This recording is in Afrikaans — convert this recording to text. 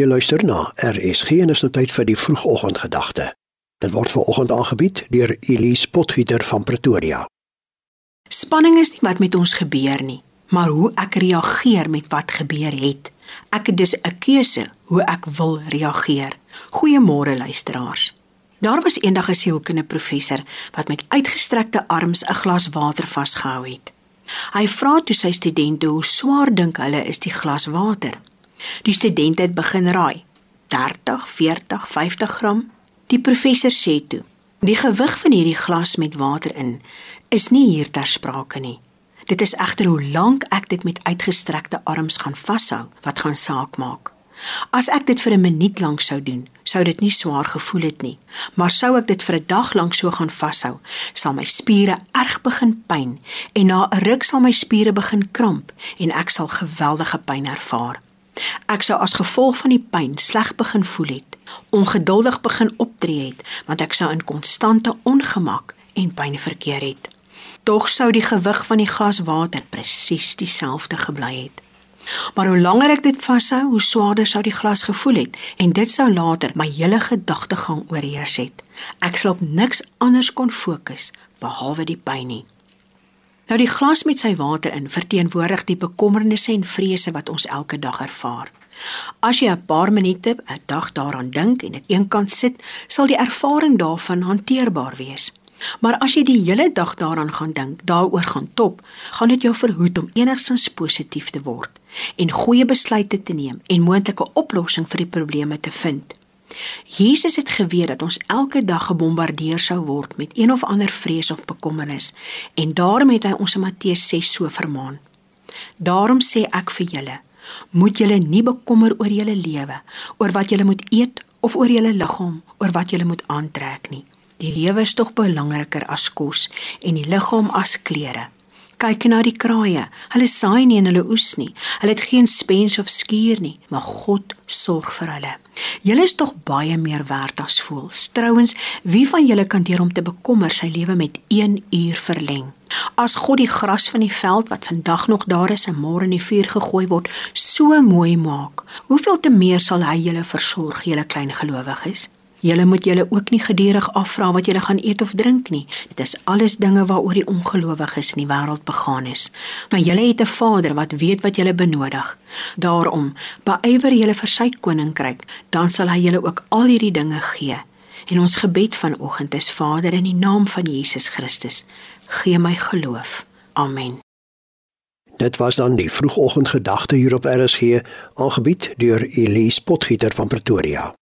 Jy luister na RSG en is nou tyd vir die vroegoggendgedagte. Dit word ver oggend aangebied deur Elise Potgieter van Pretoria. Spanning is nie wat met ons gebeur nie, maar hoe ek reageer met wat gebeur het. Ek het dus 'n keuse hoe ek wil reageer. Goeiemôre luisteraars. Daar was eendag 'n sielkundige professor wat met uitgestrekte arms 'n glas water vasgehou het. Hy vra toe sy studente hoe swaar dink hulle is die glas water. Die studente het begin raai. 30, 40, 50 gram. Die professor sê toe: "Die gewig van hierdie glas met water in is nie hier ter sprake nie. Dit is egter hoe lank ek dit met uitgestrekte arms gaan vashou wat gaan saak maak. As ek dit vir 'n minuut lank sou doen, sou dit nie swaar gevoel het nie, maar sou ek dit vir 'n dag lank so gaan vashou, sal my spiere erg begin pyn en na 'n ruk sal my spiere begin kramp en ek sal geweldige pyn ervaar." Ek sou as gevolg van die pyn sleg begin voel het, ongeduldig begin optree het, want ek sou in konstante ongemak en pyn verkeer het. Tog sou die gewig van die glas water presies dieselfde gebly het. Maar hoe langer ek dit vashou, hoe swaarder sou die glas gevoel het en dit sou later my hele gedagtegang oorheers het. Ek sou op niks anders kon fokus behalwe die pyn nie. Nou die glas met sy water in verteenwoordig die bekommernisse en vrese wat ons elke dag ervaar. As jy 'n paar minute 'n dag daaraan dink en dit eenkant sit, sal die ervaring daarvan hanteerbaar wees. Maar as jy die hele dag daaraan gaan dink, daaroor gaan top, gaan dit jou verhoed om enigstens positief te word en goeie besluite te neem en moontlike oplossing vir die probleme te vind. Jesus het geweet dat ons elke dag gebombardeer sou word met een of ander vrees of bekommernis en daarom het hy ons in Matteus 6 so vermaan. Daarom sê ek vir julle, moet julle nie bekommer oor julle lewe, oor wat julle moet eet of oor julle liggaam, oor wat julle moet aantrek nie. Die lewe is tog belangriker as kos en die liggaam as klere. Kyk na die kraaie. Hulle saai nie en hulle oes nie. Hulle het geen spens of skuur nie, maar God sorg vir hulle. Julle is tog baie meer werd as voëls. Trouwens, wie van julle kan deur om te bekommer sy lewe met 1 uur verleng? As God die gras van die veld wat vandag nog daar is en môre in die vuur gegooi word, so mooi maak, hoeveel te meer sal hy julle versorg, julle klein gelowiges? Julle moet julle ook nie gedurig afvra wat julle gaan eet of drink nie. Dit is alles dinge waaroor die ongelowiges in die wêreld begaan is. Maar julle het 'n Vader wat weet wat julle benodig. Daarom, beywer julle vir sy koninkryk, dan sal hy julle ook al hierdie dinge gee. En ons gebed vanoggend is Vader in die naam van Jesus Christus, gee my geloof. Amen. Dit was dan die vroegoggendgedagte hier op RSG, aangebied deur Elise Potgieter van Pretoria.